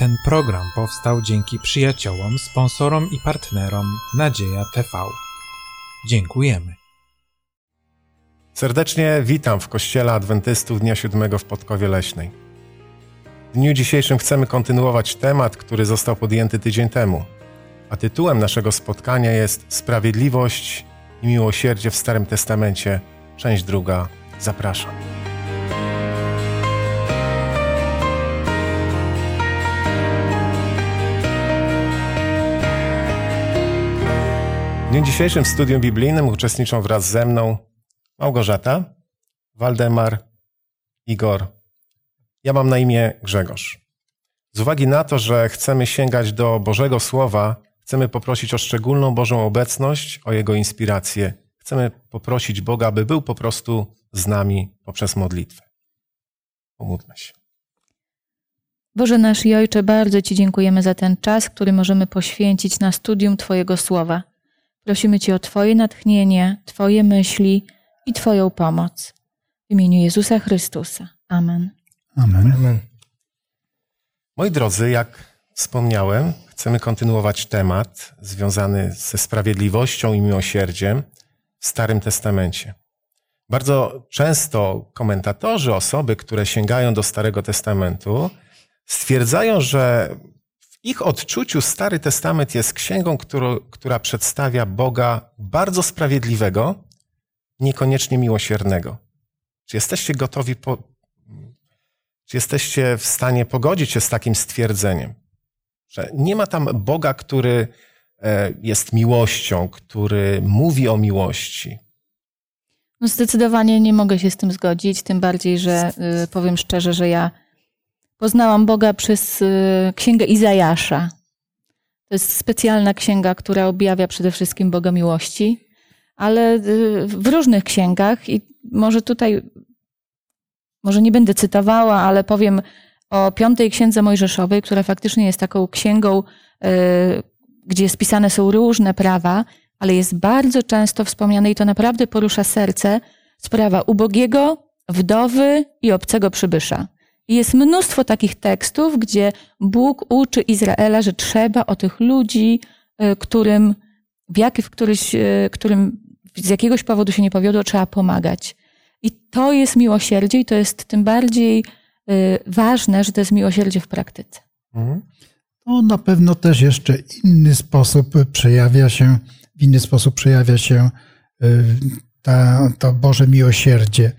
Ten program powstał dzięki przyjaciołom, sponsorom i partnerom Nadzieja TV. Dziękujemy. Serdecznie witam w Kościele Adwentystów Dnia Siódmego w Podkowie Leśnej. W dniu dzisiejszym chcemy kontynuować temat, który został podjęty tydzień temu, a tytułem naszego spotkania jest Sprawiedliwość i miłosierdzie w Starym Testamencie, część druga. Zapraszam. W dniu dzisiejszym w studium biblijnym uczestniczą wraz ze mną Małgorzata, Waldemar, Igor. Ja mam na imię Grzegorz. Z uwagi na to, że chcemy sięgać do Bożego Słowa, chcemy poprosić o szczególną Bożą obecność, o Jego inspirację. Chcemy poprosić Boga, aby był po prostu z nami poprzez modlitwę. Pomódlmy się. Boże nasz i Ojcze, bardzo Ci dziękujemy za ten czas, który możemy poświęcić na studium Twojego Słowa. Prosimy Cię o Twoje natchnienie, Twoje myśli i Twoją pomoc. W imieniu Jezusa Chrystusa. Amen. Amen. Amen. Moi drodzy, jak wspomniałem, chcemy kontynuować temat związany ze sprawiedliwością i miłosierdziem w Starym Testamencie. Bardzo często komentatorzy, osoby, które sięgają do Starego Testamentu, stwierdzają, że ich odczuciu Stary Testament jest księgą, którą, która przedstawia Boga bardzo sprawiedliwego, niekoniecznie miłosiernego. Czy jesteście gotowi, po, czy jesteście w stanie pogodzić się z takim stwierdzeniem, że nie ma tam Boga, który e, jest miłością, który mówi o miłości? No zdecydowanie nie mogę się z tym zgodzić, tym bardziej, że y, powiem szczerze, że ja poznałam Boga przez y, księgę Izajasza. To jest specjalna księga, która objawia przede wszystkim Boga miłości, ale y, w różnych księgach i może tutaj, może nie będę cytowała, ale powiem o piątej księdze Mojżeszowej, która faktycznie jest taką księgą, gdzie spisane są różne prawa, ale jest bardzo często wspomniane i to naprawdę porusza serce, sprawa ubogiego, wdowy i obcego przybysza. Jest mnóstwo takich tekstów, gdzie Bóg uczy Izraela, że trzeba o tych ludzi, którym, w jak, w któryś, którym z jakiegoś powodu się nie powiodło, trzeba pomagać. I to jest miłosierdzie i to jest tym bardziej ważne, że to jest miłosierdzie w praktyce. Mhm. To na pewno też jeszcze inny sposób przejawia się w inny sposób przejawia się ta, to Boże miłosierdzie.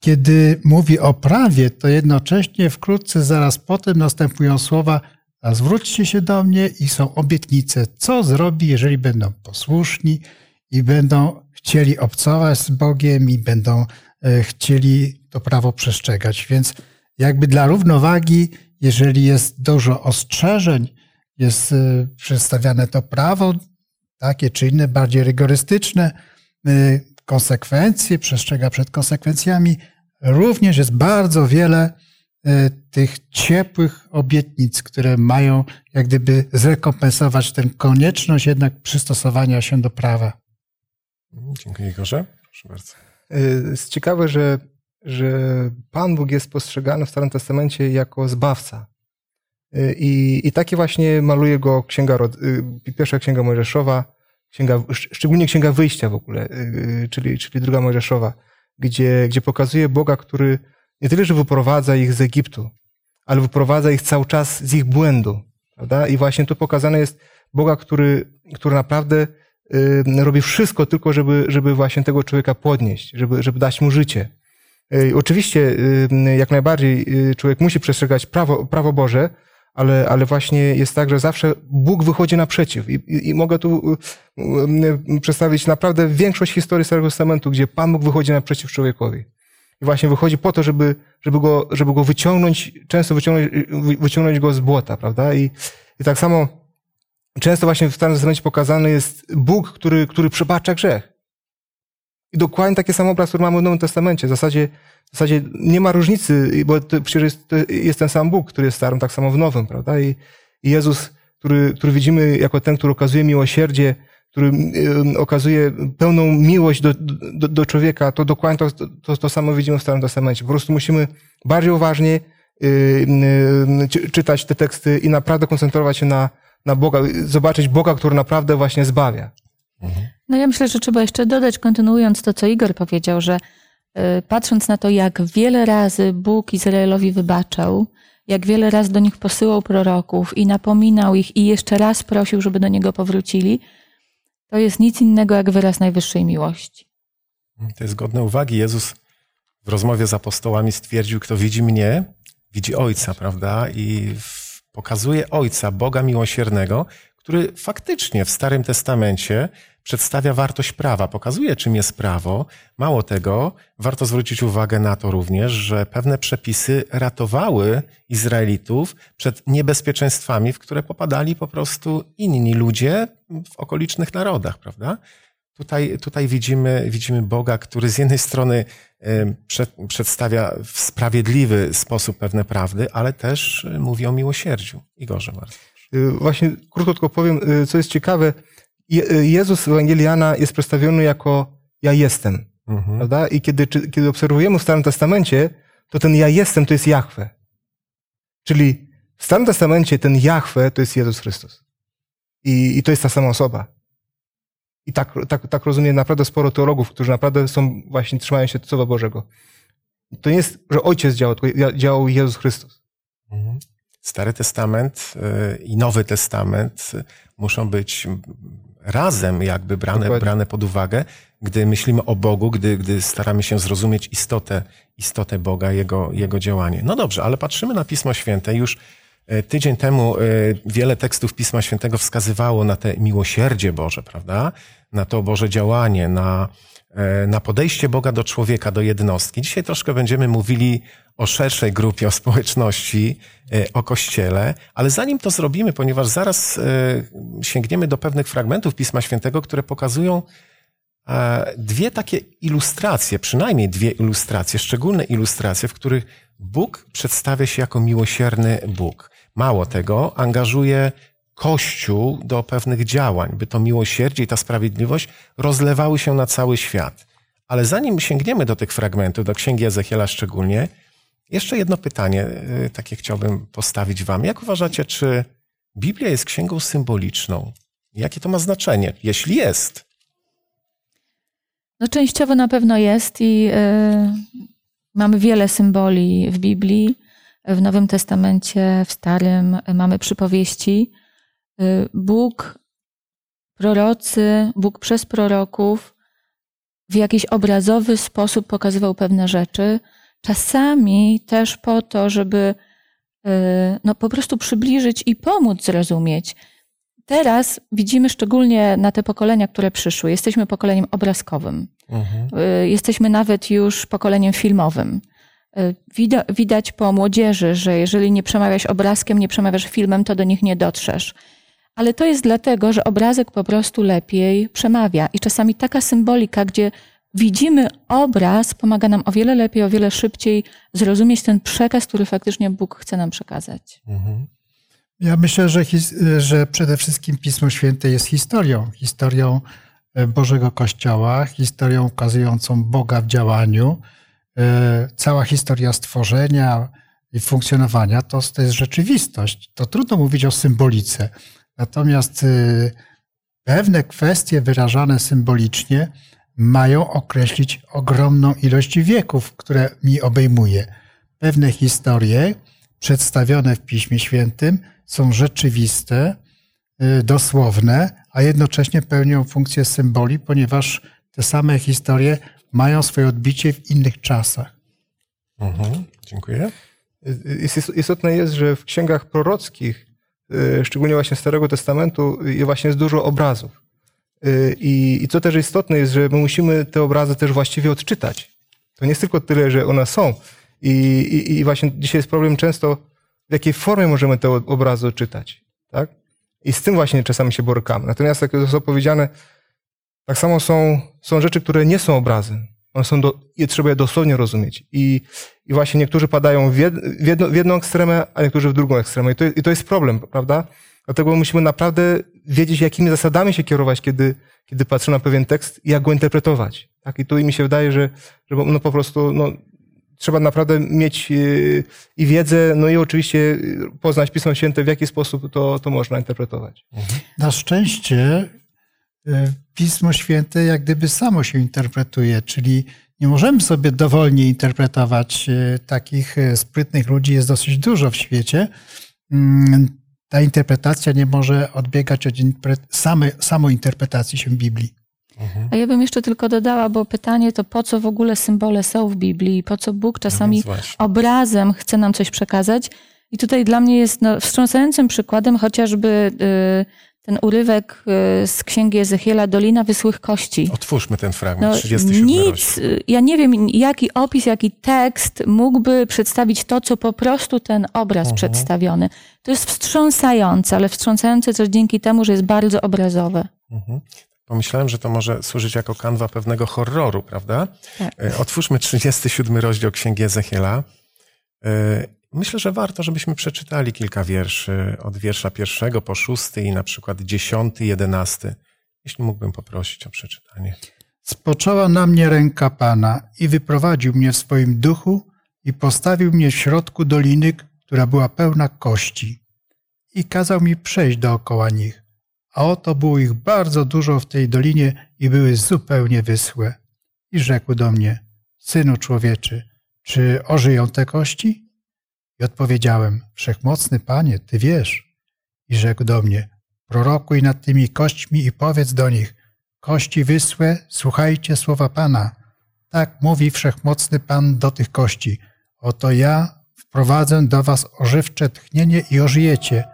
Kiedy mówi o prawie, to jednocześnie wkrótce zaraz potem następują słowa a zwróćcie się do mnie i są obietnice, co zrobi, jeżeli będą posłuszni i będą chcieli obcować z Bogiem i będą chcieli to prawo przestrzegać. Więc jakby dla równowagi, jeżeli jest dużo ostrzeżeń, jest przedstawiane to prawo, takie czy inne, bardziej rygorystyczne, konsekwencje, przestrzega przed konsekwencjami. Również jest bardzo wiele tych ciepłych obietnic, które mają jak gdyby zrekompensować tę konieczność jednak przystosowania się do prawa. Dziękuję Igorze. Proszę bardzo. Jest ciekawe, że, że Pan Bóg jest postrzegany w Starym Testamencie jako zbawca. I, I takie właśnie maluje go księga, pierwsza księga Mojżeszowa, księga, szczególnie księga wyjścia w ogóle, czyli, czyli druga Mojżeszowa, gdzie, gdzie pokazuje Boga, który nie tyle, że wyprowadza ich z Egiptu, ale wyprowadza ich cały czas z ich błędu. Prawda? I właśnie tu pokazane jest Boga, który, który naprawdę robi wszystko tylko, żeby, żeby właśnie tego człowieka podnieść, żeby, żeby dać mu życie. Oczywiście, jak najbardziej człowiek musi przestrzegać prawo, prawo Boże, ale, ale właśnie jest tak, że zawsze Bóg wychodzi naprzeciw. I, i, I, mogę tu przedstawić naprawdę większość historii Starego Testamentu, gdzie Pan Bóg wychodzi naprzeciw człowiekowi. I właśnie wychodzi po to, żeby, żeby, go, żeby go wyciągnąć, często wyciągnąć, wyciągnąć go z błota, prawda? I, i tak samo często właśnie w Starym Testamencie pokazany jest Bóg, który, który przebacza grzech. I dokładnie taki sam obraz, który mamy w Nowym Testamencie. W zasadzie, w zasadzie nie ma różnicy, bo to przecież jest, to jest ten sam Bóg, który jest starym, tak samo w Nowym, prawda? I, i Jezus, który, który widzimy jako ten, który okazuje miłosierdzie, który okazuje pełną miłość do, do, do człowieka, to dokładnie to, to, to samo widzimy w Starym Testamencie. Po prostu musimy bardziej uważnie y, czytać te teksty i naprawdę koncentrować się na, na Boga, zobaczyć Boga, który naprawdę właśnie zbawia. No ja myślę, że trzeba jeszcze dodać, kontynuując to, co Igor powiedział, że y, patrząc na to, jak wiele razy Bóg Izraelowi wybaczał, jak wiele razy do nich posyłał proroków i napominał ich i jeszcze raz prosił, żeby do niego powrócili, to jest nic innego jak wyraz najwyższej miłości. To jest godne uwagi. Jezus w rozmowie z apostołami stwierdził, kto widzi mnie, widzi Ojca, prawda? I pokazuje Ojca, Boga miłosiernego, który faktycznie w Starym Testamencie przedstawia wartość prawa, pokazuje, czym jest prawo. Mało tego, warto zwrócić uwagę na to również, że pewne przepisy ratowały Izraelitów przed niebezpieczeństwami, w które popadali po prostu inni ludzie w okolicznych narodach, prawda? Tutaj, tutaj widzimy, widzimy Boga, który z jednej strony przed, przedstawia w sprawiedliwy sposób pewne prawdy, ale też mówi o miłosierdziu. Igorze bardzo. Y, właśnie krótko tylko powiem, y, co jest ciekawe. Je- Jezus w Ewangelii Jana jest przedstawiony jako ja jestem. Mhm. Prawda? I kiedy, czy- kiedy obserwujemy w Starym Testamencie, to ten ja jestem to jest Jahwe. Czyli w Starym Testamencie ten Jahwe to jest Jezus Chrystus. I, i to jest ta sama osoba. I tak, tak, tak rozumie naprawdę sporo teologów, którzy naprawdę są, właśnie trzymają się Słowa Bożego. To nie jest, że Ojciec działał, tylko działał Jezus Chrystus. Mhm. Stary Testament y, i Nowy Testament y, muszą być razem jakby brane, Dokładnie. brane pod uwagę, gdy myślimy o Bogu, gdy, gdy staramy się zrozumieć istotę, istotę Boga, jego, jego działanie. No dobrze, ale patrzymy na Pismo Święte. Już y, tydzień temu y, wiele tekstów Pisma Świętego wskazywało na te miłosierdzie Boże, prawda? Na to Boże działanie, na, e, na podejście Boga do człowieka, do jednostki. Dzisiaj troszkę będziemy mówili o szerszej grupie, o społeczności, e, o Kościele, ale zanim to zrobimy, ponieważ zaraz e, sięgniemy do pewnych fragmentów Pisma Świętego, które pokazują e, dwie takie ilustracje, przynajmniej dwie ilustracje, szczególne ilustracje, w których Bóg przedstawia się jako miłosierny Bóg. Mało tego, angażuje Kościół do pewnych działań, by to miłosierdzie i ta sprawiedliwość rozlewały się na cały świat. Ale zanim sięgniemy do tych fragmentów, do Księgi Ezechiela szczególnie, jeszcze jedno pytanie, y, takie chciałbym postawić Wam. Jak uważacie, czy Biblia jest księgą symboliczną? Jakie to ma znaczenie, jeśli jest? No częściowo na pewno jest i y, mamy wiele symboli w Biblii. W Nowym Testamencie, w Starym mamy przypowieści. Y, Bóg, prorocy, Bóg przez proroków w jakiś obrazowy sposób pokazywał pewne rzeczy. Czasami też po to, żeby y, no, po prostu przybliżyć i pomóc zrozumieć. Teraz widzimy szczególnie na te pokolenia, które przyszły. Jesteśmy pokoleniem obrazkowym. Mhm. Y, Jesteśmy nawet już pokoleniem filmowym. Wida, widać po młodzieży, że jeżeli nie przemawiasz obrazkiem, nie przemawiasz filmem, to do nich nie dotrzesz. Ale to jest dlatego, że obrazek po prostu lepiej przemawia. I czasami taka symbolika, gdzie widzimy obraz, pomaga nam o wiele lepiej, o wiele szybciej zrozumieć ten przekaz, który faktycznie Bóg chce nam przekazać. Mhm. Ja myślę, że, że przede wszystkim Pismo Święte jest historią. Historią e, Bożego Kościoła, historią ukazującą Boga w działaniu. E, Cała historia stworzenia i funkcjonowania to, to jest rzeczywistość. To trudno mówić o symbolice. Natomiast e, pewne kwestie wyrażane symbolicznie mają określić ogromną ilość wieków, które mi obejmuje. Pewne historie przedstawione w Piśmie Świętym są rzeczywiste, y, dosłowne, a jednocześnie pełnią funkcję symboli, ponieważ te same historie mają swoje odbicie w innych czasach. Mhm. Dziękuję. Jest- Istotne jest, że w księgach prorockich, y, szczególnie właśnie Starego Testamentu, y, właśnie jest dużo obrazów. Y, I, I co też istotne jest, że my musimy te obrazy też właściwie odczytać. To nie jest tylko tyle, że one są. I, i, i właśnie dzisiaj jest problem często, w jakiej formie możemy te obrazy odczytać. Tak? I z tym właśnie czasami się borykamy. Natomiast, jak zostało powiedziane, tak samo są, są rzeczy, które nie są obrazy. One są do, je trzeba je dosłownie rozumieć. I, i właśnie niektórzy padają w, jed, w, jedno, w jedną ekstremę, a niektórzy w drugą ekstremę. I to, I to jest problem, prawda? Dlatego musimy naprawdę wiedzieć, jakimi zasadami się kierować, kiedy, kiedy patrzymy na pewien tekst i jak go interpretować. Tak? I tu mi się wydaje, że, że no po prostu no, trzeba naprawdę mieć y, i wiedzę, no i oczywiście poznać Pismo Święte, w jaki sposób to, to można interpretować. Na szczęście Pismo Święte jak gdyby samo się interpretuje, czyli nie możemy sobie dowolnie interpretować. y, Takich y, sprytnych ludzi jest dosyć dużo w świecie. Mm, Ta interpretacja nie może odbiegać od interpre- same, samointerpretacji się Biblii. A ja bym jeszcze tylko dodała, bo pytanie to po co w ogóle symbole są w Biblii i po co Bóg czasami więc właśnie. obrazem chce nam coś przekazać. I tutaj dla mnie jest no, wstrząsającym przykładem chociażby y, ten urywek y, z księgi Ezechiela Dolina Wysłych Kości. Otwórzmy ten fragment, No, 37 nic, y, ja nie wiem, jaki opis, jaki tekst mógłby przedstawić to, co po prostu ten obraz Mhm. przedstawiony. To jest wstrząsające, ale wstrząsające też dzięki temu, że jest bardzo obrazowe. Mhm. Pomyślałem, że to może służyć jako kanwa pewnego horroru, prawda? Tak. E, Otwórzmy 37 rozdział Księgi Ezechiela. Myślę, że warto, żebyśmy przeczytali kilka wierszy, od wiersza pierwszego po szósty i na przykład dziesiąty, jedenasty. Jeśli mógłbym poprosić o przeczytanie. Spoczęła na mnie ręka Pana i wyprowadził mnie w swoim duchu i postawił mnie w środku doliny, która była pełna kości. I kazał mi przejść dookoła nich. A oto było ich bardzo dużo w tej dolinie i były zupełnie wyschłe. I rzekł do mnie, Synu człowieczy, czy ożyją te kości? I odpowiedziałem, Wszechmocny Panie, Ty wiesz. I rzekł do mnie, prorokuj nad tymi kośćmi i powiedz do nich, Kości wysłe, słuchajcie słowa Pana. Tak mówi wszechmocny Pan do tych kości. Oto ja wprowadzę do was ożywcze tchnienie i ożyjecie.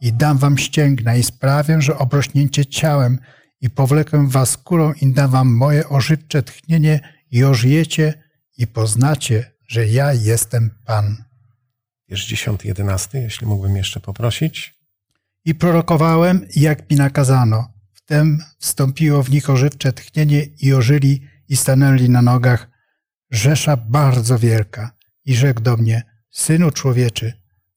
I dam wam ścięgna i sprawię, że obrośnięcie ciałem i powlekę was skórą i dam wam moje ożywcze tchnienie i ożyjecie i poznacie, że ja jestem Pan. Wiersz 10, 11, jeśli mógłbym jeszcze poprosić. I prorokowałem, jak mi nakazano. Wtem wstąpiło w nich ożywcze tchnienie i ożyli i stanęli na nogach. Rzesza bardzo wielka. I rzekł do mnie, Synu człowieczy,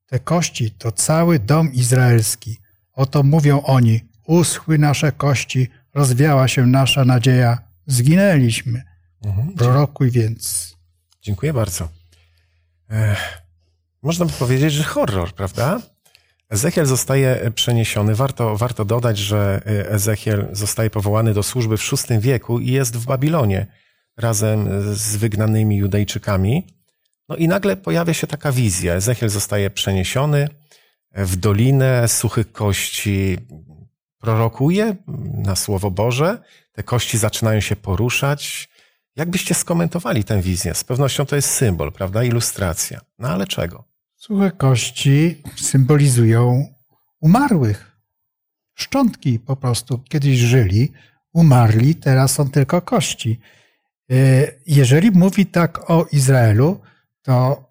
te kości to cały dom izraelski. Oto mówią oni, uschły nasze kości, rozwiała się nasza nadzieja, zginęliśmy. Mhm. Prorokuj więc. Dziękuję bardzo. Ech, można by powiedzieć, że horror, prawda? Ezechiel zostaje przeniesiony. Warto, warto dodać, że e, Ezechiel zostaje powołany do służby w VI wieku i jest w Babilonie razem z wygnanymi Judejczykami. No i nagle pojawia się taka wizja. Ezechiel zostaje przeniesiony w dolinę suchych kości. Prorokuje na Słowo Boże. Te kości zaczynają się poruszać. Jak byście skomentowali tę wizję? Z pewnością to jest symbol, prawda? Ilustracja. No ale czego? Suche kości symbolizują umarłych. Szczątki po prostu kiedyś żyli, umarli, teraz są tylko kości. E, Jeżeli mówi tak o Izraelu, to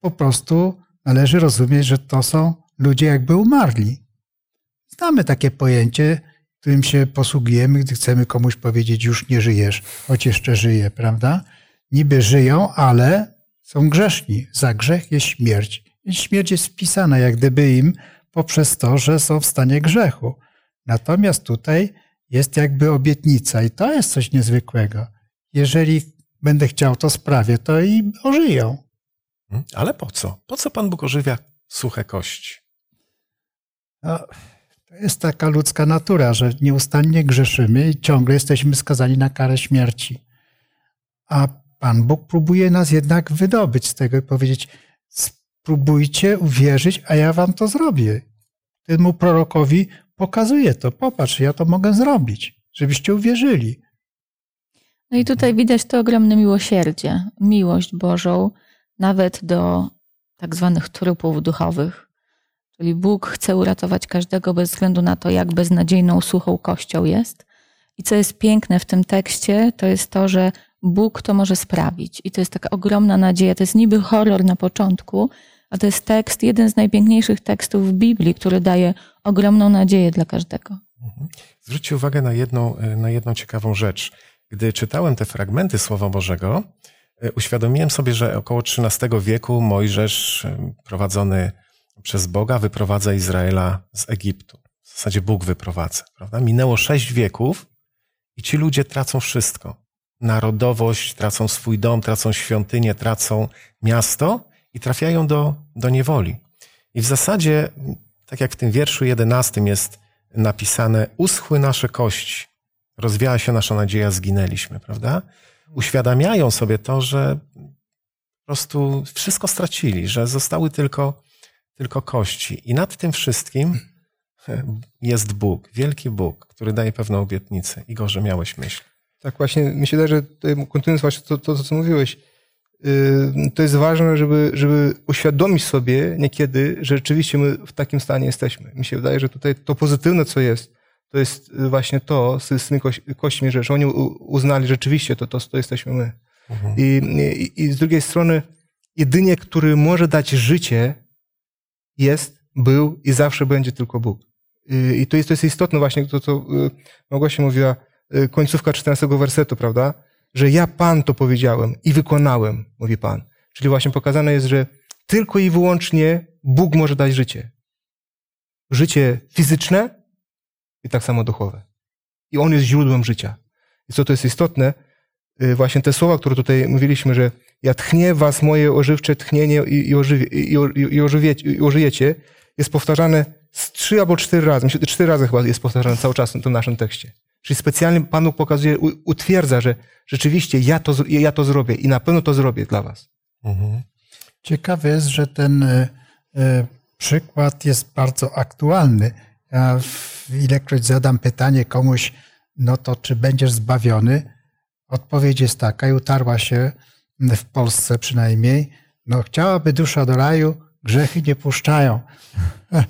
po prostu należy rozumieć, że to są ludzie jakby umarli. Znamy takie pojęcie, którym się posługujemy, gdy chcemy komuś powiedzieć, już nie żyjesz, choć jeszcze żyje, prawda? Niby żyją, ale są grzeszni. Za grzech jest śmierć. Śmierć jest wpisana jak gdyby im poprzez to, że są w stanie grzechu. Natomiast tutaj jest jakby obietnica i to jest coś niezwykłego. Jeżeli będę chciał, to sprawię, to i ożyją. Hmm? Ale po co? Po co Pan Bóg ożywia suche kości? No, to jest taka ludzka natura, że nieustannie grzeszymy i ciągle jesteśmy skazani na karę śmierci. A Pan Bóg próbuje nas jednak wydobyć z tego i powiedzieć: spróbujcie uwierzyć, a ja wam to zrobię. Temu prorokowi pokazuje to. Popatrz, ja to mogę zrobić, żebyście uwierzyli. No i tutaj widać to ogromne miłosierdzie, miłość Bożą, nawet do tak zwanych trupów duchowych. Czyli Bóg chce uratować każdego bez względu na to, jak beznadziejną, suchą kością jest. I co jest piękne w tym tekście, to jest to, że Bóg to może sprawić. I to jest taka ogromna nadzieja. To jest niby horror na początku, a to jest tekst, jeden z najpiękniejszych tekstów w Biblii, który daje ogromną nadzieję dla każdego. Zwróćcie uwagę na jedną, na jedną ciekawą rzecz. Gdy czytałem te fragmenty Słowa Bożego, e, uświadomiłem sobie, że około XIII wieku Mojżesz, e, prowadzony przez Boga, wyprowadza Izraela z Egiptu. W zasadzie Bóg wyprowadza, prawda? Minęło sześć wieków i ci ludzie tracą wszystko. narodowość, tracą swój dom, tracą świątynię, tracą miasto i trafiają do, do niewoli. I w zasadzie, tak jak w tym wierszu jedenastym jest napisane, uschły nasze kości, rozwiała się nasza nadzieja, zginęliśmy, prawda? Uświadamiają sobie to, że po prostu wszystko stracili, że zostały tylko, tylko kości. I nad tym wszystkim jest Bóg, wielki Bóg, który daje pewną obietnicę. Igorze, miałeś myśl. Tak, właśnie mi się wydaje, że kontynuując właśnie to, to, to, co mówiłeś, to jest ważne, żeby, żeby uświadomić sobie niekiedy, że rzeczywiście my w takim stanie jesteśmy. Mi się wydaje, że tutaj to pozytywne, co jest, to jest właśnie to z tymi kośćmi, że, że oni uznali rzeczywiście to, to, to jesteśmy my. Mhm. I, i, I z drugiej strony, jedynie, który może dać życie, jest, był i zawsze będzie tylko Bóg. I to jest, to jest istotne właśnie to, co y, Małgosia mówiła, y, końcówka 14 wersetu, prawda? Że ja Pan to powiedziałem i wykonałem, mówi Pan. Czyli właśnie pokazane jest, że tylko i wyłącznie Bóg może dać życie. Życie fizyczne i tak samo duchowe. I On jest źródłem życia. I co to jest istotne, y, właśnie te słowa, które tutaj mówiliśmy, że ja tchnię was moje ożywcze tchnienie i, i, ożywie, i, i, ożywiecie, i ożyjecie, jest powtarzane z trzy albo cztery razy, myślę, cztery razy chyba jest powtarzane cały czas w tym naszym tekście. Czyli specjalnie Pan pokazuje, utwierdza, że rzeczywiście ja to, ja to zrobię i na pewno to zrobię dla was. Mhm. Ciekawe jest, że ten y, y, przykład jest bardzo aktualny. Ja ilekroć zadam pytanie komuś, no to czy będziesz zbawiony? Odpowiedź jest taka i utarła się w Polsce przynajmniej. No chciałaby dusza do raju, grzechy nie puszczają.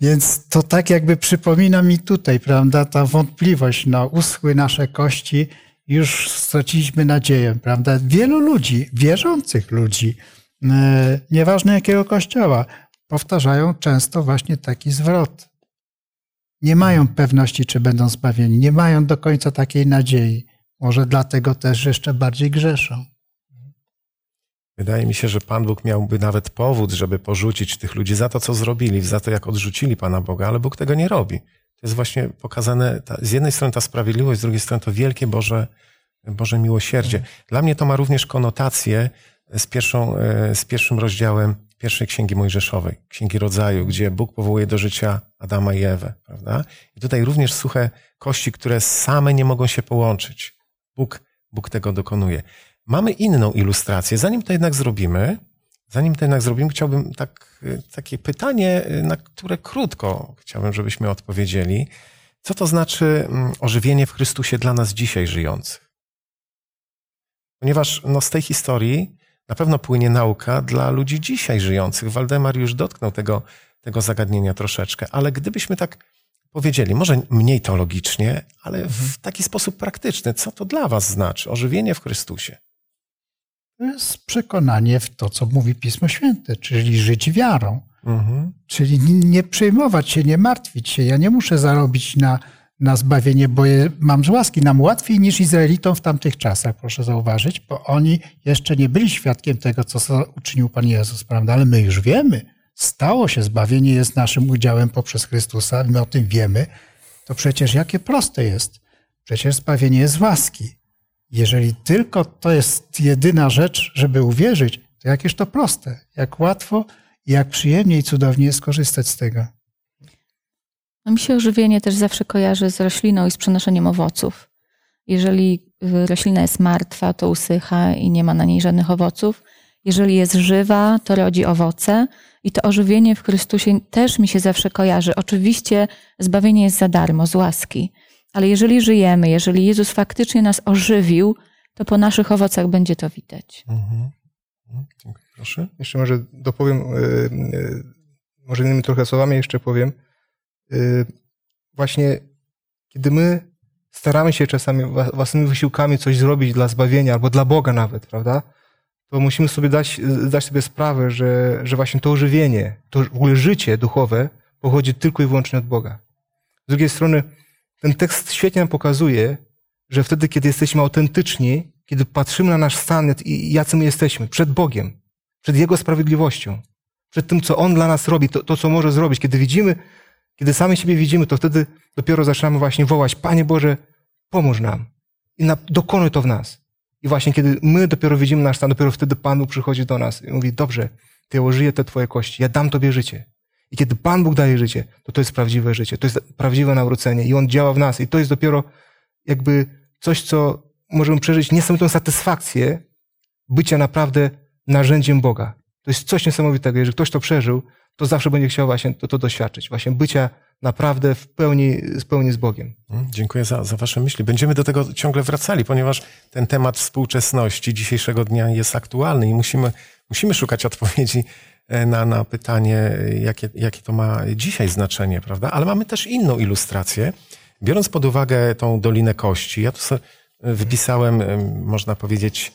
Więc to tak jakby przypomina mi tutaj, prawda, ta wątpliwość, no uschły nasze kości, już straciliśmy nadzieję, prawda. Wielu ludzi, wierzących ludzi, e, nieważne jakiego kościoła, powtarzają często właśnie taki zwrot. Nie mają pewności, czy będą zbawieni, nie mają do końca takiej nadziei. Może dlatego też jeszcze bardziej grzeszą. Wydaje mi się, że Pan Bóg miałby nawet powód, żeby porzucić tych ludzi za to, co zrobili, za to, jak odrzucili Pana Boga, ale Bóg tego nie robi. To jest właśnie pokazane, ta, z jednej strony ta sprawiedliwość, z drugiej strony to wielkie Boże, Boże miłosierdzie. Dla mnie to ma również konotację z, pierwszą, e, z pierwszym rozdziałem pierwszej Księgi Mojżeszowej, Księgi Rodzaju, gdzie Bóg powołuje do życia Adama i Ewę, prawda? I tutaj również suche kości, które same nie mogą się połączyć. Bóg, Bóg tego dokonuje. Mamy inną ilustrację. Zanim to jednak zrobimy, zanim to jednak zrobimy, chciałbym tak, takie pytanie, na które krótko chciałbym, żebyśmy odpowiedzieli. Co to znaczy mm, ożywienie w Chrystusie dla nas dzisiaj żyjących? Ponieważ no, z tej historii na pewno płynie nauka dla ludzi dzisiaj żyjących. Waldemar już dotknął tego, tego zagadnienia troszeczkę, ale gdybyśmy tak powiedzieli, może mniej teologicznie, ale w mhm. taki sposób praktyczny, co to dla Was znaczy ożywienie w Chrystusie? To jest przekonanie w to, co mówi Pismo Święte, czyli żyć wiarą. Mhm. Czyli nie przejmować się, nie martwić się. Ja nie muszę zarobić na, na zbawienie, bo je, mam z łaski nam łatwiej niż Izraelitom w tamtych czasach, proszę zauważyć, bo oni jeszcze nie byli świadkiem tego, co uczynił Pan Jezus, prawda? Ale my już wiemy. Stało się, zbawienie jest naszym udziałem poprzez Chrystusa, my o tym wiemy. To przecież jakie proste jest. Przecież zbawienie jest z łaski. Jeżeli tylko to jest jedyna rzecz, żeby uwierzyć, to jakież to proste, jak łatwo, jak przyjemnie i cudownie jest korzystać z tego. No mi się ożywienie też zawsze kojarzy z rośliną i z przenoszeniem owoców. Jeżeli y, roślina jest martwa, to usycha i nie ma na niej żadnych owoców. Jeżeli jest żywa, to rodzi owoce. I to ożywienie w Chrystusie też mi się zawsze kojarzy. Oczywiście zbawienie jest za darmo, z łaski. Ale jeżeli żyjemy, jeżeli Jezus faktycznie nas ożywił, to po naszych owocach będzie to widać. Mhm. mhm. Proszę. Jeszcze może dopowiem, e, e, może innymi trochę słowami jeszcze powiem. E, właśnie kiedy my staramy się czasami własnymi wysiłkami coś zrobić dla zbawienia albo dla Boga nawet, prawda? To musimy sobie dać, dać sobie sprawę, że, że właśnie to ożywienie, to w ogóle życie duchowe pochodzi tylko i wyłącznie od Boga. Z drugiej strony, ten tekst świetnie nam pokazuje, że wtedy, kiedy jesteśmy autentyczni, kiedy patrzymy na nasz stan i jacy my jesteśmy, przed Bogiem, przed Jego sprawiedliwością, przed tym, co On dla nas robi, to, to co może zrobić, kiedy widzimy, kiedy sami siebie widzimy, to wtedy dopiero zaczynamy właśnie wołać, Panie Boże, pomóż nam i na, dokonuj to w nas. I właśnie kiedy my dopiero widzimy nasz stan, dopiero wtedy Pan Bóg przychodzi do nas i mówi, dobrze, Ty ja użyję te Twoje kości, ja dam Tobie życie. I kiedy Pan Bóg daje życie, to to jest prawdziwe życie, to jest prawdziwe nawrócenie i On działa w nas i to jest dopiero jakby coś, co możemy przeżyć niesamowitą satysfakcję bycia naprawdę narzędziem Boga. To jest coś niesamowitego. Jeżeli ktoś to przeżył, to zawsze będzie chciał właśnie to, to doświadczyć. Właśnie bycia naprawdę w pełni, w pełni z Bogiem. Mm, Dziękuję za, za Wasze myśli. Będziemy do tego ciągle wracali, ponieważ ten temat współczesności dzisiejszego dnia jest aktualny i musimy, musimy szukać odpowiedzi na, na pytanie, e, jakie, jakie to ma dzisiaj znaczenie, prawda? Ale mamy też inną ilustrację. Biorąc pod uwagę tą Dolinę Kości, ja tu sobie wypisałem, e, można powiedzieć,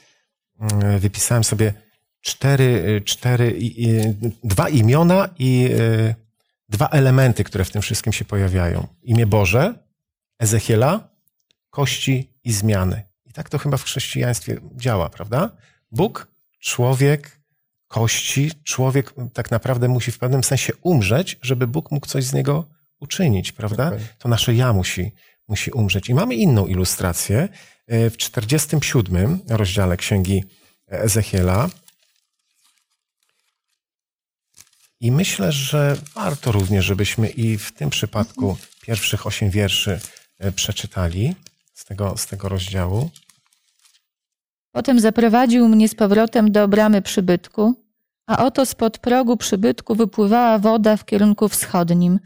wypisałem sobie cztery, cztery dwa imiona i dwa elementy, które w tym wszystkim się pojawiają. Imię Boże, Ezechiela, kości i zmiany. I tak to chyba w chrześcijaństwie działa, prawda? Bóg, człowiek, kości. Człowiek tak naprawdę musi w pewnym sensie umrzeć, żeby Bóg mógł coś z niego uczynić, prawda? Dokładnie. To nasze ja musi, musi umrzeć. I mamy inną ilustrację y, w 47 rozdziale Księgi Ezechiela. I myślę, że warto również, żebyśmy i w tym przypadku pierwszych osiem wierszy e, przeczytali z tego, z tego rozdziału. Potem zaprowadził mnie z powrotem do bramy przybytku, a oto spod progu przybytku wypływała woda w kierunku wschodnim,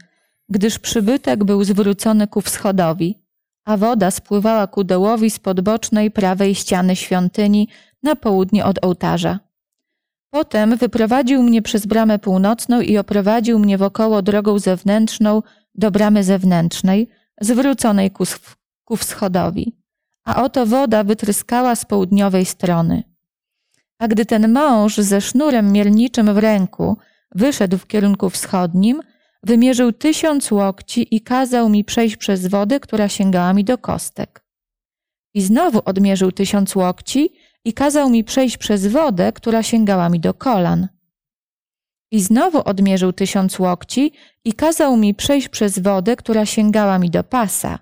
gdyż przybytek był zwrócony ku wschodowi, a woda spływała ku dołowi spod bocznej prawej ściany świątyni na południe od ołtarza. Potem wyprowadził mnie przez bramę północną i oprowadził mnie wokoło drogą zewnętrzną do bramy zewnętrznej, zwróconej ku, ku wschodowi. A oto woda wytryskała z południowej strony. A gdy ten mąż ze sznurem mielniczym w ręku wyszedł w kierunku wschodnim, wymierzył tysiąc łokci i kazał mi przejść przez wodę, która sięgała mi do kostek. I znowu odmierzył tysiąc łokci i kazał mi przejść przez wodę, która sięgała mi do kolan. I znowu odmierzył tysiąc łokci i kazał mi przejść przez wodę, która sięgała mi do pasa.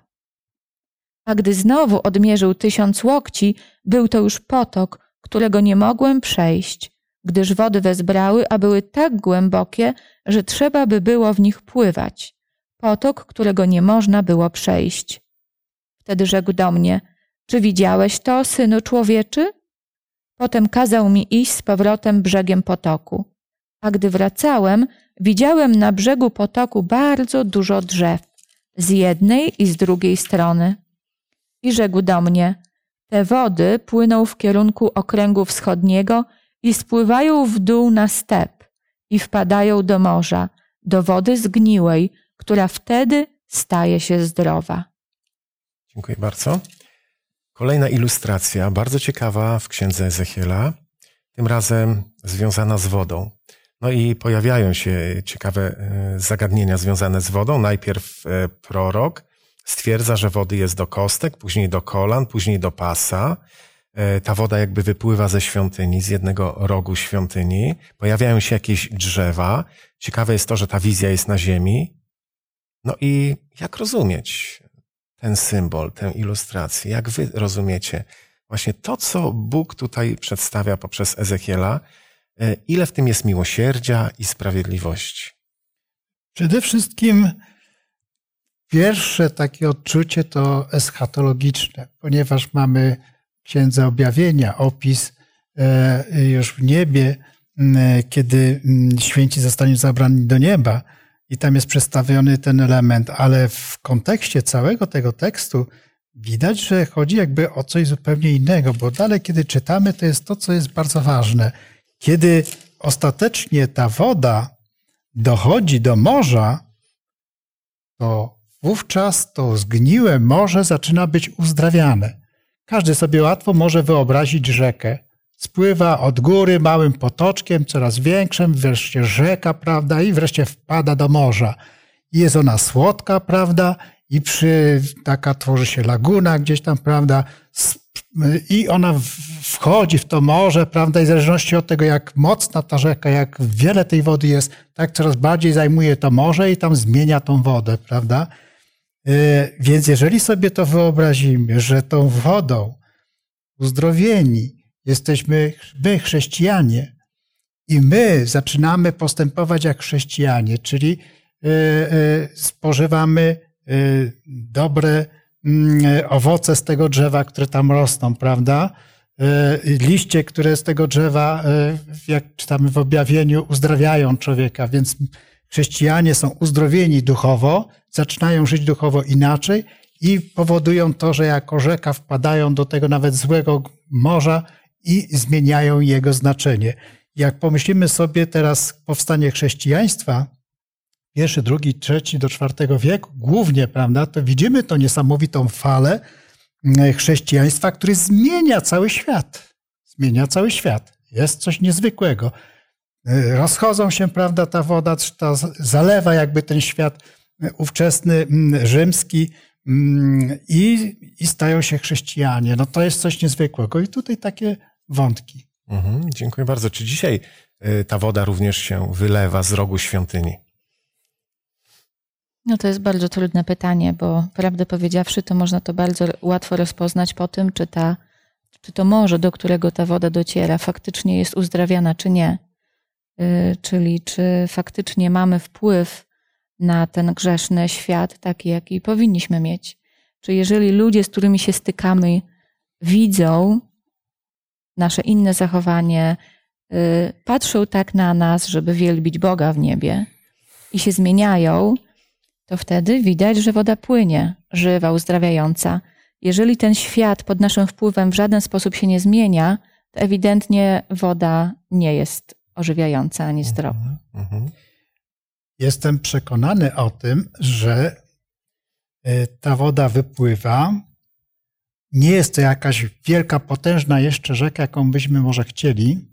A gdy znowu odmierzył tysiąc łokci, był to już potok, którego nie mogłem przejść, gdyż wody wezbrały, a były tak głębokie, że trzeba by było w nich pływać. Potok, którego nie można było przejść. Wtedy rzekł do mnie: Czy widziałeś to, synu człowieczy? Potem kazał mi iść z powrotem brzegiem potoku. A gdy wracałem, widziałem na brzegu potoku bardzo dużo drzew, z jednej i z drugiej strony. I rzekł do mnie: Te wody płyną w kierunku okręgu wschodniego i spływają w dół na step i wpadają do morza, do wody zgniłej, która wtedy staje się zdrowa. Dziękuję bardzo. Kolejna ilustracja, bardzo ciekawa w księdze Ezechiela, tym razem związana z wodą. No i pojawiają się ciekawe e, zagadnienia związane z wodą. Najpierw e, prorok stwierdza, że wody jest do kostek, później do kolan, później do pasa. E, Ta woda jakby wypływa ze świątyni, z jednego rogu świątyni. Pojawiają się jakieś drzewa. Ciekawe jest to, że ta wizja jest na ziemi. No i jak rozumieć ten symbol, tę ilustrację? Jak wy rozumiecie właśnie to, co Bóg tutaj przedstawia poprzez Ezechiela? E, Ile w tym jest miłosierdzia i sprawiedliwości? Przede wszystkim pierwsze takie odczucie to eschatologiczne, ponieważ mamy w Księdze Objawienia opis e, już w niebie, kiedy święci zostaną zabrani do nieba i tam jest przedstawiony ten element, ale w kontekście całego tego tekstu widać, że chodzi jakby o coś zupełnie innego, bo dalej, kiedy czytamy, to jest to, co jest bardzo ważne. Kiedy ostatecznie ta woda dochodzi do morza, to wówczas to zgniłe morze zaczyna być uzdrawiane. Każdy sobie łatwo może wyobrazić rzekę. Spływa od góry małym potoczkiem, coraz większym, wreszcie rzeka, prawda, i wreszcie wpada do morza. Jest ona słodka, prawda, i przy, taka tworzy się laguna gdzieś tam, prawda, i ona wchodzi w to morze, prawda, i w zależności od tego, jak mocna ta rzeka, jak wiele tej wody jest, tak coraz bardziej zajmuje to morze i tam zmienia tą wodę, prawda. E, Więc jeżeli sobie to wyobrazimy, że tą wodą uzdrowieni. Jesteśmy my, chrześcijanie. I my zaczynamy postępować jak chrześcijanie, czyli e, e, spożywamy dobre mm, owoce z tego drzewa, które tam rosną, prawda? Liście, które z tego drzewa, jak czytamy w objawieniu, uzdrawiają człowieka, więc chrześcijanie są uzdrowieni duchowo, zaczynają żyć duchowo inaczej i powodują to, że jako rzeka wpadają do tego nawet złego morza i zmieniają jego znaczenie. Jak pomyślimy sobie teraz powstanie chrześcijaństwa, pierwszy, drugi, trzeci do czwartego wieku, głównie, prawda, to widzimy tą niesamowitą falę mm, chrześcijaństwa, który zmienia cały świat. Zmienia cały świat. Jest coś niezwykłego. Y, rozchodzą się, prawda, ta woda, ta zalewa jakby ten świat y, ówczesny, rzymski i, i stają się chrześcijanie. No to jest coś niezwykłego. I tutaj takie wątki. Mhm, dziękuję bardzo. Czy dzisiaj y, ta woda również się wylewa z rogu świątyni? No to jest bardzo trudne pytanie, bo prawdę powiedziawszy, to można to bardzo łatwo rozpoznać po tym, czy, ta, czy to morze, do którego ta woda dociera, faktycznie jest uzdrawiana, czy nie. Y, czyli czy faktycznie mamy wpływ na ten grzeszny świat, taki jaki powinniśmy mieć. Czy jeżeli ludzie, z którymi się stykamy, widzą nasze inne zachowanie, y, patrzą tak na nas, żeby wielbić Boga w niebie i się zmieniają, to wtedy widać, że woda płynie, żywa, uzdrawiająca. Jeżeli ten świat pod naszym wpływem w żaden sposób się nie zmienia, to ewidentnie woda nie jest ożywiająca ani. Mhm, mhm. Jestem przekonany o tym, że y, ta woda wypływa nie jest to jakaś wielka, potężna jeszcze rzeka, jaką byśmy może chcieli.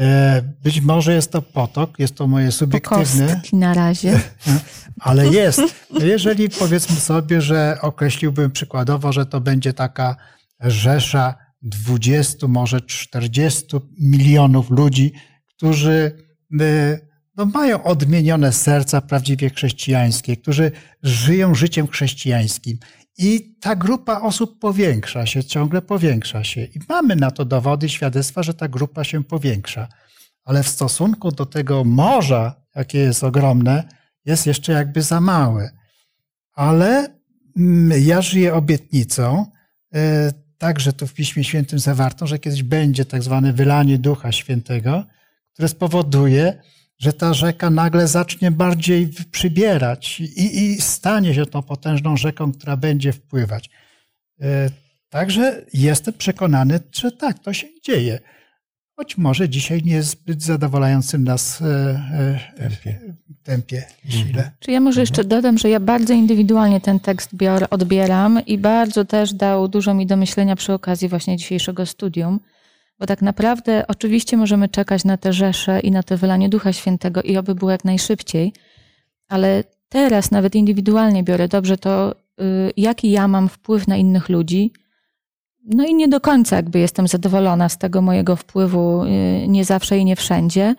E, być może jest to potok, jest to moje subiektywne. na razie. Ale jest. Jeżeli powiedzmy sobie, że określiłbym przykładowo, że to będzie taka rzesza 20, może 40 milionów ludzi, którzy e, no, mają odmienione serca prawdziwie chrześcijańskie, którzy żyją życiem chrześcijańskim i ta grupa osób powiększa się, ciągle powiększa się. I mamy na to dowody, świadectwa, że ta grupa się powiększa. Ale w stosunku do tego morza, jakie jest ogromne, jest jeszcze jakby za małe. Ale mm, ja żyję obietnicą, e, także tu w Piśmie Świętym zawarto, że kiedyś będzie tak zwane wylanie Ducha Świętego, które spowoduje, że ta rzeka nagle zacznie bardziej przybierać i, i stanie się tą potężną rzeką, która będzie wpływać. E, także jestem przekonany, że tak, to się dzieje. Choć może dzisiaj nie jest zbyt zadowalającym nas e, e, tempie, tempie mhm. Czy ja może jeszcze dodam, że ja bardzo indywidualnie ten tekst bior, odbieram i bardzo też dał dużo mi do myślenia przy okazji właśnie dzisiejszego studium bo tak naprawdę oczywiście możemy czekać na te rzesze i na to wylanie Ducha Świętego i oby było jak najszybciej, ale teraz nawet indywidualnie biorę dobrze to, y, jaki ja mam wpływ na innych ludzi. No i nie do końca jakby jestem zadowolona z tego mojego wpływu, y, nie zawsze i nie wszędzie.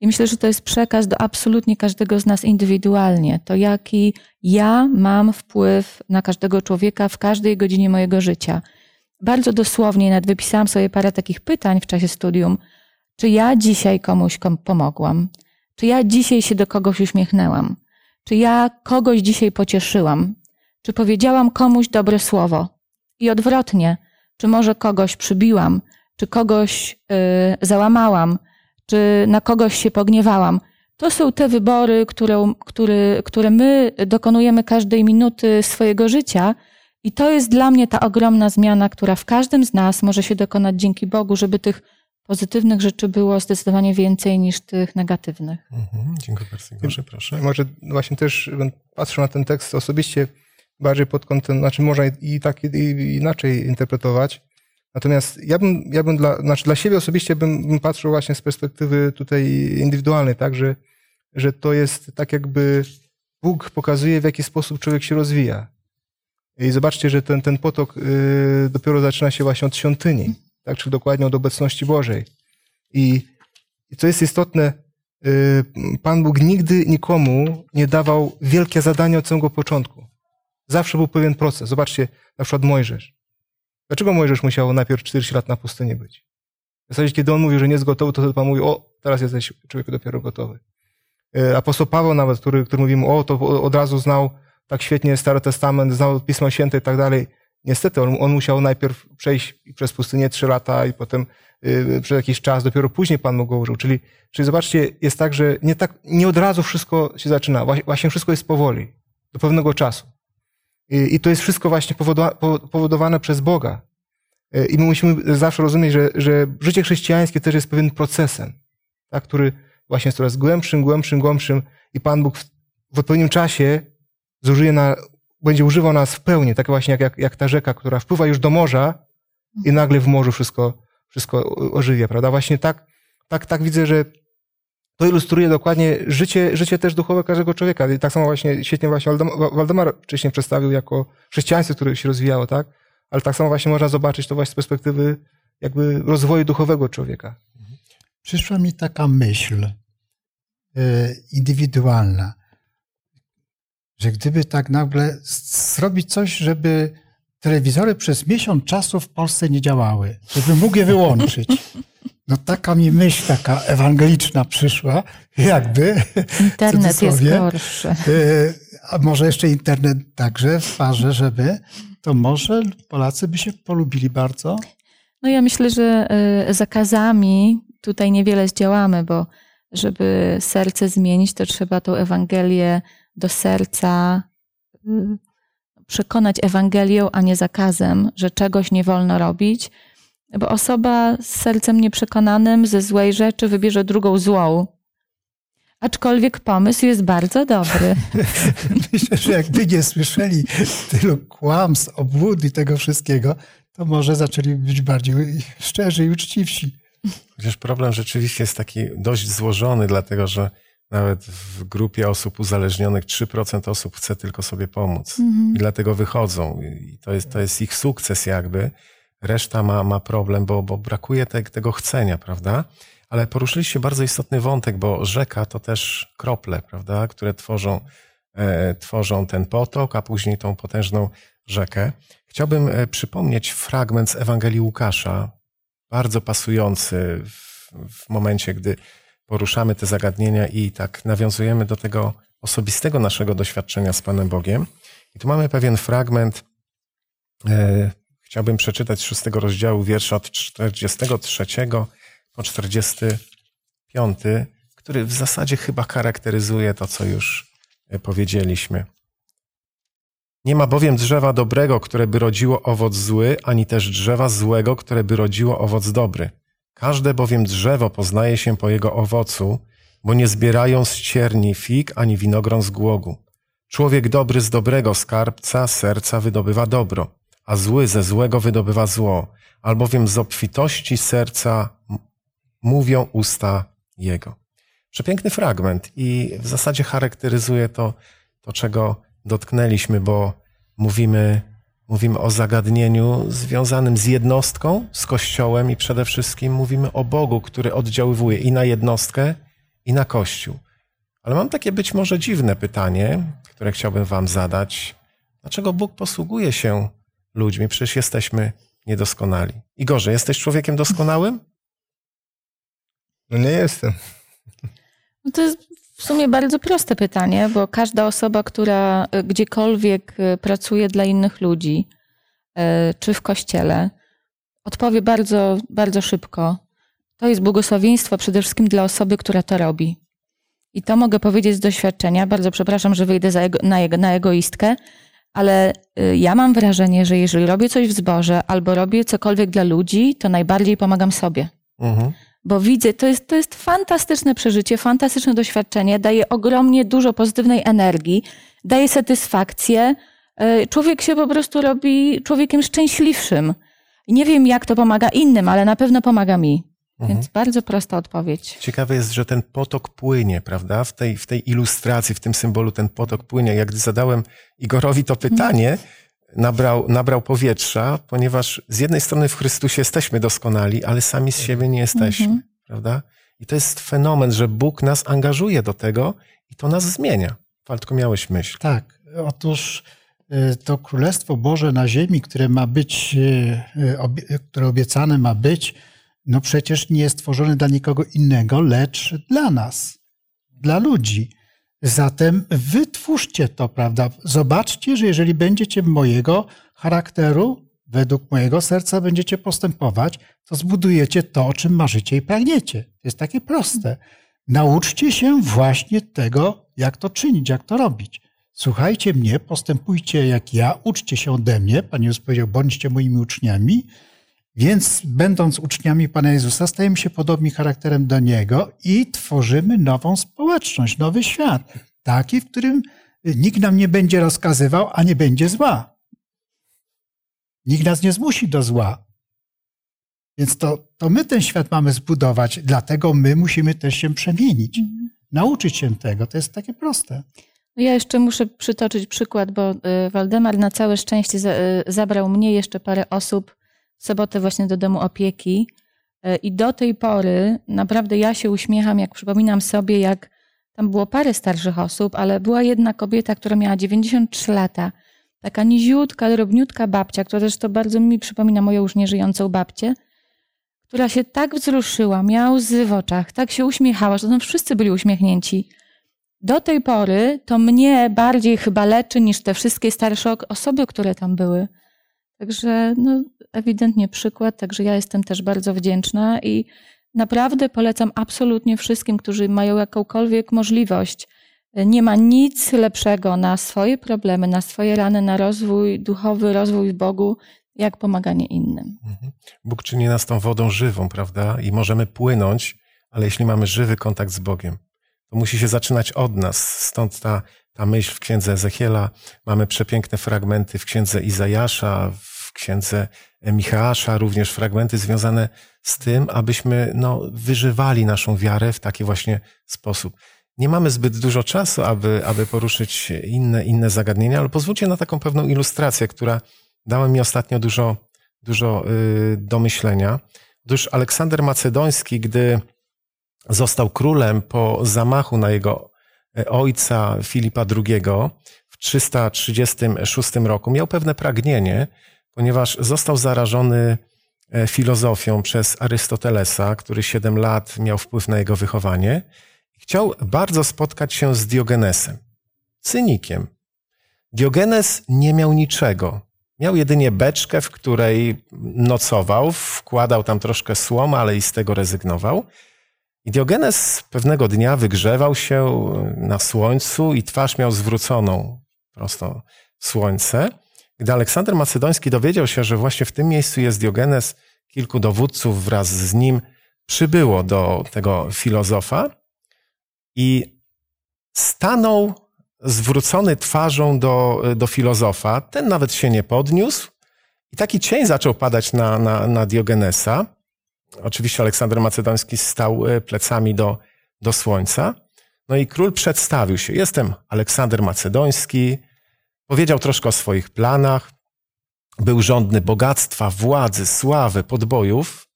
I myślę, że to jest przekaz do absolutnie każdego z nas indywidualnie. To jaki ja mam wpływ na każdego człowieka w każdej godzinie mojego życia bardzo dosłownie, nawet wypisałam sobie parę takich pytań w czasie studium. Czy ja dzisiaj komuś pomogłam? Czy ja dzisiaj się do kogoś uśmiechnęłam? Czy ja kogoś dzisiaj pocieszyłam? Czy powiedziałam komuś dobre słowo? I odwrotnie, czy może kogoś przybiłam? Czy kogoś yy, załamałam? Czy na kogoś się pogniewałam? To są te wybory, które, które, które my dokonujemy każdej minuty swojego życia, i to jest dla mnie ta ogromna zmiana, która w każdym z nas może się dokonać dzięki Bogu, żeby tych pozytywnych rzeczy było zdecydowanie więcej niż tych negatywnych. Mhm, dziękuję bardzo. Proszę, proszę. Może właśnie też patrzę na ten tekst osobiście bardziej pod kątem, znaczy można i tak i inaczej interpretować. Natomiast ja bym, ja bym dla, znaczy dla siebie osobiście bym, bym patrzył właśnie z perspektywy tutaj indywidualnej, tak, że, że to jest tak jakby Bóg pokazuje, w jaki sposób człowiek się rozwija. I zobaczcie, że ten, ten potok y, dopiero zaczyna się właśnie od świątyni, tak, czy dokładnie od obecności Bożej. I, i co jest istotne, y, Pan Bóg nigdy nikomu nie dawał wielkie zadania od samego początku. Zawsze był pewien proces. Zobaczcie, na przykład Mojżesz. Dlaczego Mojżesz musiał najpierw 40 lat na pustyni być? W zasadzie, kiedy on mówi, że nie jest gotowy, to Pan mówi, o, teraz jesteś człowiek dopiero gotowy. E, Apostoł Paweł nawet, który, który mówimy, o, to od razu znał tak świetnie Stary Testament, znał Pismo Święte i tak dalej. Niestety, on, on musiał najpierw przejść przez pustynię trzy lata i potem y, przez jakiś czas, dopiero później Pan mu go użył. Czyli, czyli zobaczcie, jest tak, że nie, tak, nie od razu wszystko się zaczyna. Właśnie wszystko jest powoli, do pewnego czasu. I, to jest wszystko właśnie powodowa, powodowane przez Boga. Y, I my musimy zawsze rozumieć, że, że życie chrześcijańskie też jest pewien procesem, tak, który właśnie jest coraz głębszym, głębszym, głębszym i Pan Bóg w, w odpowiednim czasie zużyje na, będzie używał nas w pełni, tak właśnie jak, jak, jak ta rzeka, która wpływa już do morza i nagle w morzu wszystko, wszystko ożywia, prawda? Właśnie tak, tak, tak widzę, że to ilustruje dokładnie życie, życie też duchowe każdego człowieka. I tak samo właśnie świetnie właśnie Waldemar wcześniej przedstawił jako chrześcijaństwo, które się rozwijało, tak? Ale tak samo właśnie można zobaczyć to właśnie z perspektywy jakby rozwoju duchowego człowieka. Przyszła mi taka myśl y, indywidualna, że gdyby tak nagle zrobić coś, żeby telewizory przez miesiąc czasu w Polsce nie działały, żeby mógł je wyłączyć. No taka mi myśl taka ewangeliczna przyszła, jakby. Internet jest gorszy. Y, a może jeszcze internet także w parze, żeby, to może Polacy by się polubili bardzo? No ja myślę, że y, zakazami tutaj niewiele zdziałamy, bo żeby serce zmienić, to trzeba tą Ewangelię do serca y, przekonać Ewangelią, a nie zakazem, że czegoś nie wolno robić, bo osoba z sercem nieprzekonanym ze złej rzeczy wybierze drugą złą. Aczkolwiek pomysł jest bardzo dobry. Myślę, że jakby nie słyszeli tylu kłamstw, obłud i tego wszystkiego, to może zaczęli być bardziej szczerzy i uczciwsi. Chociaż problem rzeczywiście jest taki dość złożony, dlatego że nawet w grupie osób uzależnionych 3% osób chce tylko sobie pomóc. Mhm. I dlatego wychodzą. I to jest, to jest ich sukces jakby. Reszta ma, ma problem, bo, bo brakuje te, tego chcenia, prawda? Ale poruszyliście bardzo istotny wątek, bo rzeka to też krople, prawda, które tworzą, e, tworzą ten potok, a później tą potężną rzekę. Chciałbym e, przypomnieć fragment z Ewangelii Łukasza, bardzo pasujący w, w momencie, gdy poruszamy te zagadnienia i tak nawiązujemy do tego osobistego naszego doświadczenia z Panem Bogiem. I tu mamy pewien fragment, e, chciałbym przeczytać z szóstego rozdziału wiersza od 43 po 45, który w zasadzie chyba charakteryzuje to, co już e, powiedzieliśmy. Nie ma bowiem drzewa dobrego, które by rodziło owoc zły, ani też drzewa złego, które by rodziło owoc dobry. Każde bowiem drzewo poznaje się po jego owocu, bo nie zbierają z cierni fig ani winogron z głogu. Człowiek dobry z dobrego skarbca serca wydobywa dobro, a zły ze złego wydobywa zło, albowiem z obfitości serca mówią usta jego. Przepiękny fragment i w zasadzie charakteryzuje to, to czego dotknęliśmy, bo mówimy, mówimy o zagadnieniu związanym z jednostką, z Kościołem i przede wszystkim mówimy o Bogu, który oddziaływuje i na jednostkę, i na Kościół. Ale mam takie być może dziwne pytanie, które chciałbym Wam zadać. Dlaczego Bóg posługuje się ludźmi? Przecież jesteśmy niedoskonali. Igorze, jesteś człowiekiem doskonałym? No nie jestem. No to jest w sumie bardzo proste pytanie, bo każda osoba, która e, gdziekolwiek e, pracuje dla innych ludzi, e, czy w kościele, odpowie bardzo, bardzo szybko. To jest błogosławieństwo przede wszystkim dla osoby, która to robi. I to mogę powiedzieć z doświadczenia. Bardzo przepraszam, że wyjdę ego, na, ego, na egoistkę, ale ja mam wrażenie, że jeżeli robię coś w zborze albo robię cokolwiek dla ludzi, to najbardziej pomagam sobie. Mhm bo widzę, to jest, to jest fantastyczne przeżycie, fantastyczne doświadczenie, daje ogromnie dużo pozytywnej energii, daje satysfakcję. E, człowiek się po prostu robi człowiekiem szczęśliwszym. Nie wiem, jak to pomaga innym, ale na pewno pomaga mi. Mhm. Więc bardzo prosta odpowiedź. Ciekawe jest, że ten potok płynie, prawda? W tej, w tej ilustracji, w tym symbolu ten potok płynie. Jak gdy zadałem Igorowi to pytanie, mhm nabrał, nabrał powietrza, ponieważ z jednej strony w Chrystusie jesteśmy doskonali, ale sami z siebie nie jesteśmy, mhm. prawda? I to jest fenomen, że Bóg nas angażuje do tego i to nas zmienia. Faltko, miałeś myśl. Tak, otóż e, to Królestwo Boże na ziemi, które ma być, e, obie- które obiecane ma być, no przecież nie jest stworzone dla nikogo innego, lecz dla nas, dla ludzi. Zatem wytwórzcie to, prawda? Zobaczcie, że jeżeli będziecie mojego charakteru, według mojego serca będziecie postępować, to zbudujecie to, o czym marzycie i pragniecie. To jest takie proste. Nauczcie się właśnie tego, jak to czynić, jak to robić. Słuchajcie mnie, postępujcie jak ja, uczcie się ode mnie. Pan Jezus powiedział, bądźcie moimi uczniami. Więc będąc uczniami Pana Jezusa, stajemy się podobni charakterem do Niego i tworzymy nową społeczność, nowy świat. Taki, w którym nikt nam nie będzie rozkazywał, a nie będzie zła. Nikt nas nie zmusi do zła. Więc to, to my ten świat mamy zbudować, dlatego my musimy też się przemienić. Nauczyć się tego, to jest takie proste. No Ja jeszcze muszę przytoczyć przykład, bo y, Waldemar na całe szczęście y, zabrał mnie jeszcze parę osób sobotę właśnie do domu opieki. Y, I do tej pory naprawdę ja się uśmiecham, jak przypominam sobie, jak tam było parę starszych osób, ale była jedna kobieta, która miała 93 lata. Taka niziutka, drobniutka babcia, która zresztą bardzo mi przypomina moją już nieżyjącą babcię, która się tak wzruszyła, miała łzy w oczach, tak się uśmiechała, że tam wszyscy byli uśmiechnięci do tej pory to mnie bardziej chyba leczy niż te wszystkie starsze osoby, które tam były. Także no, ewidentnie przykład, także ja jestem też bardzo wdzięczna i naprawdę polecam absolutnie wszystkim, którzy mają jakąkolwiek możliwość. Nie ma nic lepszego na swoje problemy, na swoje rany, na rozwój duchowy, rozwój w Bogu, jak pomaganie innym. Mhm. Bóg czyni nas tą wodą żywą, prawda? I możemy płynąć, ale jeśli mamy żywy kontakt z Bogiem, to musi się zaczynać od nas. Stąd ta, ta myśl w księdze Ezechiela. Mamy przepiękne fragmenty w księdze Izajasza, w księdze Michała, również fragmenty związane z tym, abyśmy no, wyżywali naszą wiarę w taki właśnie sposób. Nie mamy zbyt dużo czasu, aby, aby poruszyć inne, inne zagadnienia, ale pozwólcie na taką pewną ilustrację, która dała mi ostatnio dużo, dużo y, do myślenia. Otóż Aleksander Macedoński, gdy został królem po zamachu na jego ojca Filipa II w 336 roku, miał pewne pragnienie, ponieważ został zarażony e, filozofią przez Arystotelesa, który 7 lat miał wpływ na jego wychowanie. Chciał bardzo spotkać się z Diogenesem, cynikiem. Diogenes nie miał niczego. Miał jedynie beczkę, w której nocował, wkładał tam troszkę słomy, ale i z tego rezygnował. I Diogenes pewnego dnia wygrzewał się na słońcu i twarz miał zwróconą prosto w słońce. Gdy Aleksander Macedoński dowiedział się, że właśnie w tym miejscu jest Diogenes, kilku dowódców wraz z nim przybyło do tego filozofa i stanął zwrócony twarzą do, do filozofa. Ten nawet się nie podniósł i taki cień zaczął padać na, na, na Diogenesa. Oczywiście Aleksander Macedoński stał e, plecami do, do słońca. No i król przedstawił się. Jestem Aleksander Macedoński. Powiedział troszkę o swoich planach. Był żądny bogactwa, władzy, sławy, podbojów.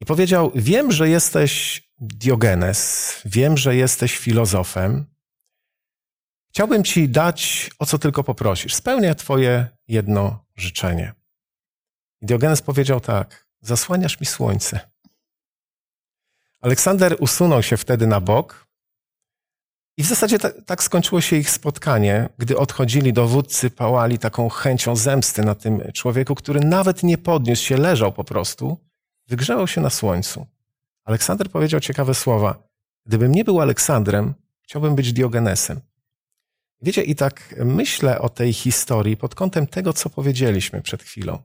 I powiedział: Wiem, że jesteś Diogenes, wiem, że jesteś filozofem. Chciałbym ci dać, o co tylko poprosisz. Spełnię twoje jedno życzenie. Diogenes powiedział tak: Zasłaniasz mi słońce. Aleksander usunął się wtedy na bok. I w zasadzie tak, tak skończyło się ich spotkanie, gdy odchodzili dowódcy, pałali taką chęcią zemsty na tym człowieku, który nawet nie podniósł się, leżał po prostu, wygrzewał się na słońcu. Aleksander powiedział ciekawe słowa. Gdybym nie był Aleksandrem, chciałbym być Diogenesem. Wiecie, i tak myślę o tej historii pod kątem tego, co powiedzieliśmy przed chwilą.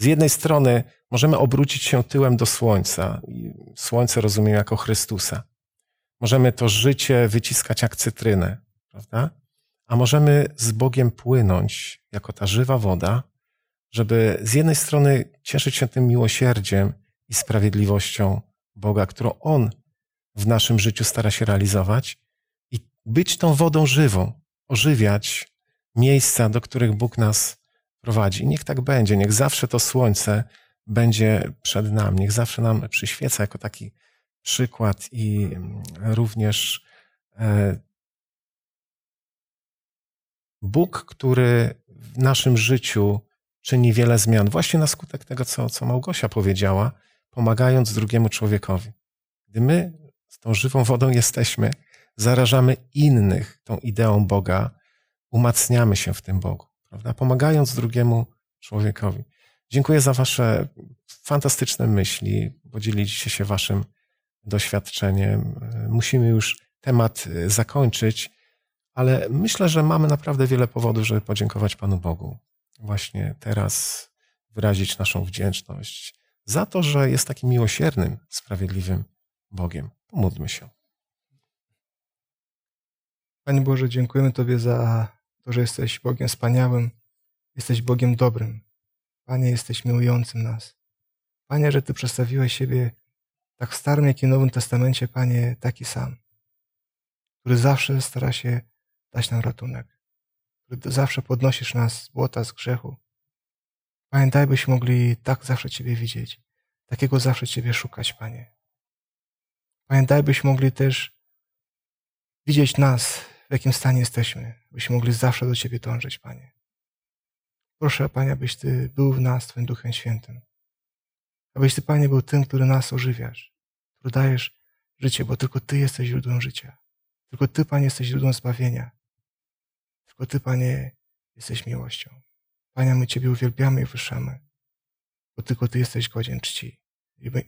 Z jednej strony możemy obrócić się tyłem do słońca. Słońce rozumiem jako Chrystusa. Możemy to życie wyciskać jak cytrynę, prawda? A możemy z Bogiem płynąć jako ta żywa woda, żeby z jednej strony cieszyć się tym miłosierdziem i sprawiedliwością Boga, którą On w naszym życiu stara się realizować, i być tą wodą żywą, ożywiać miejsca, do których Bóg nas prowadzi. I niech tak będzie, niech zawsze to słońce będzie przed nami, niech zawsze nam przyświeca jako taki przykład i również Bóg, który w naszym życiu czyni wiele zmian, właśnie na skutek tego, co, co Małgosia powiedziała, pomagając drugiemu człowiekowi. Gdy my z tą żywą wodą jesteśmy, zarażamy innych tą ideą Boga, umacniamy się w tym Bogu, prawda? Pomagając drugiemu człowiekowi. Dziękuję za Wasze fantastyczne myśli. Podzieliliście się Waszym doświadczeniem. Musimy już temat y, zakończyć, ale myślę, że mamy naprawdę wiele powodów, żeby podziękować Panu Bogu. Właśnie teraz wyrazić naszą wdzięczność za to, że jest takim miłosiernym, sprawiedliwym Bogiem. Pomódlmy się. Panie Boże, dziękujemy Tobie za to, że jesteś Bogiem wspaniałym, jesteś Bogiem dobrym. Panie, jesteś miłującym nas. Panie, że Ty przedstawiłeś siebie tak w Starym, jak i Nowym Testamencie, Panie, taki sam, który zawsze stara się dać nam ratunek, który zawsze podnosisz nas z błota, z grzechu. Panie, byśmy mogli tak zawsze Ciebie widzieć, takiego zawsze Ciebie szukać, Panie. Panie, byśmy mogli też widzieć nas, w jakim stanie jesteśmy, byśmy mogli zawsze do Ciebie dążyć, Panie. Proszę, Panie, abyś Ty był w nas Twoim Duchem Świętym. Abyś Ty, Panie, był tym, który nas ożywiasz, który dajesz życie, bo tylko Ty jesteś źródłem życia. Tylko Ty, Panie, jesteś źródłem zbawienia. Tylko Ty, Panie, jesteś miłością. Panie, my Ciebie uwielbiamy i wyszamy, bo tylko Ty jesteś godzien czci.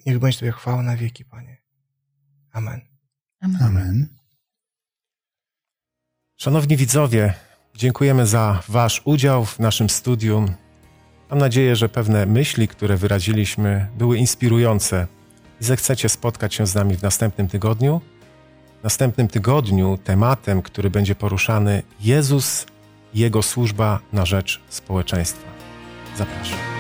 Niech będzie Tobie chwała na wieki, Panie. Amen. Amen. Amen. Szanowni widzowie, dziękujemy za Wasz udział w naszym studium. Mam nadzieję, że pewne myśli, które wyraziliśmy, były inspirujące i zechcecie spotkać się z nami w następnym tygodniu. W następnym tygodniu tematem, który będzie poruszany, Jezus i Jego służba na rzecz społeczeństwa. Zapraszam.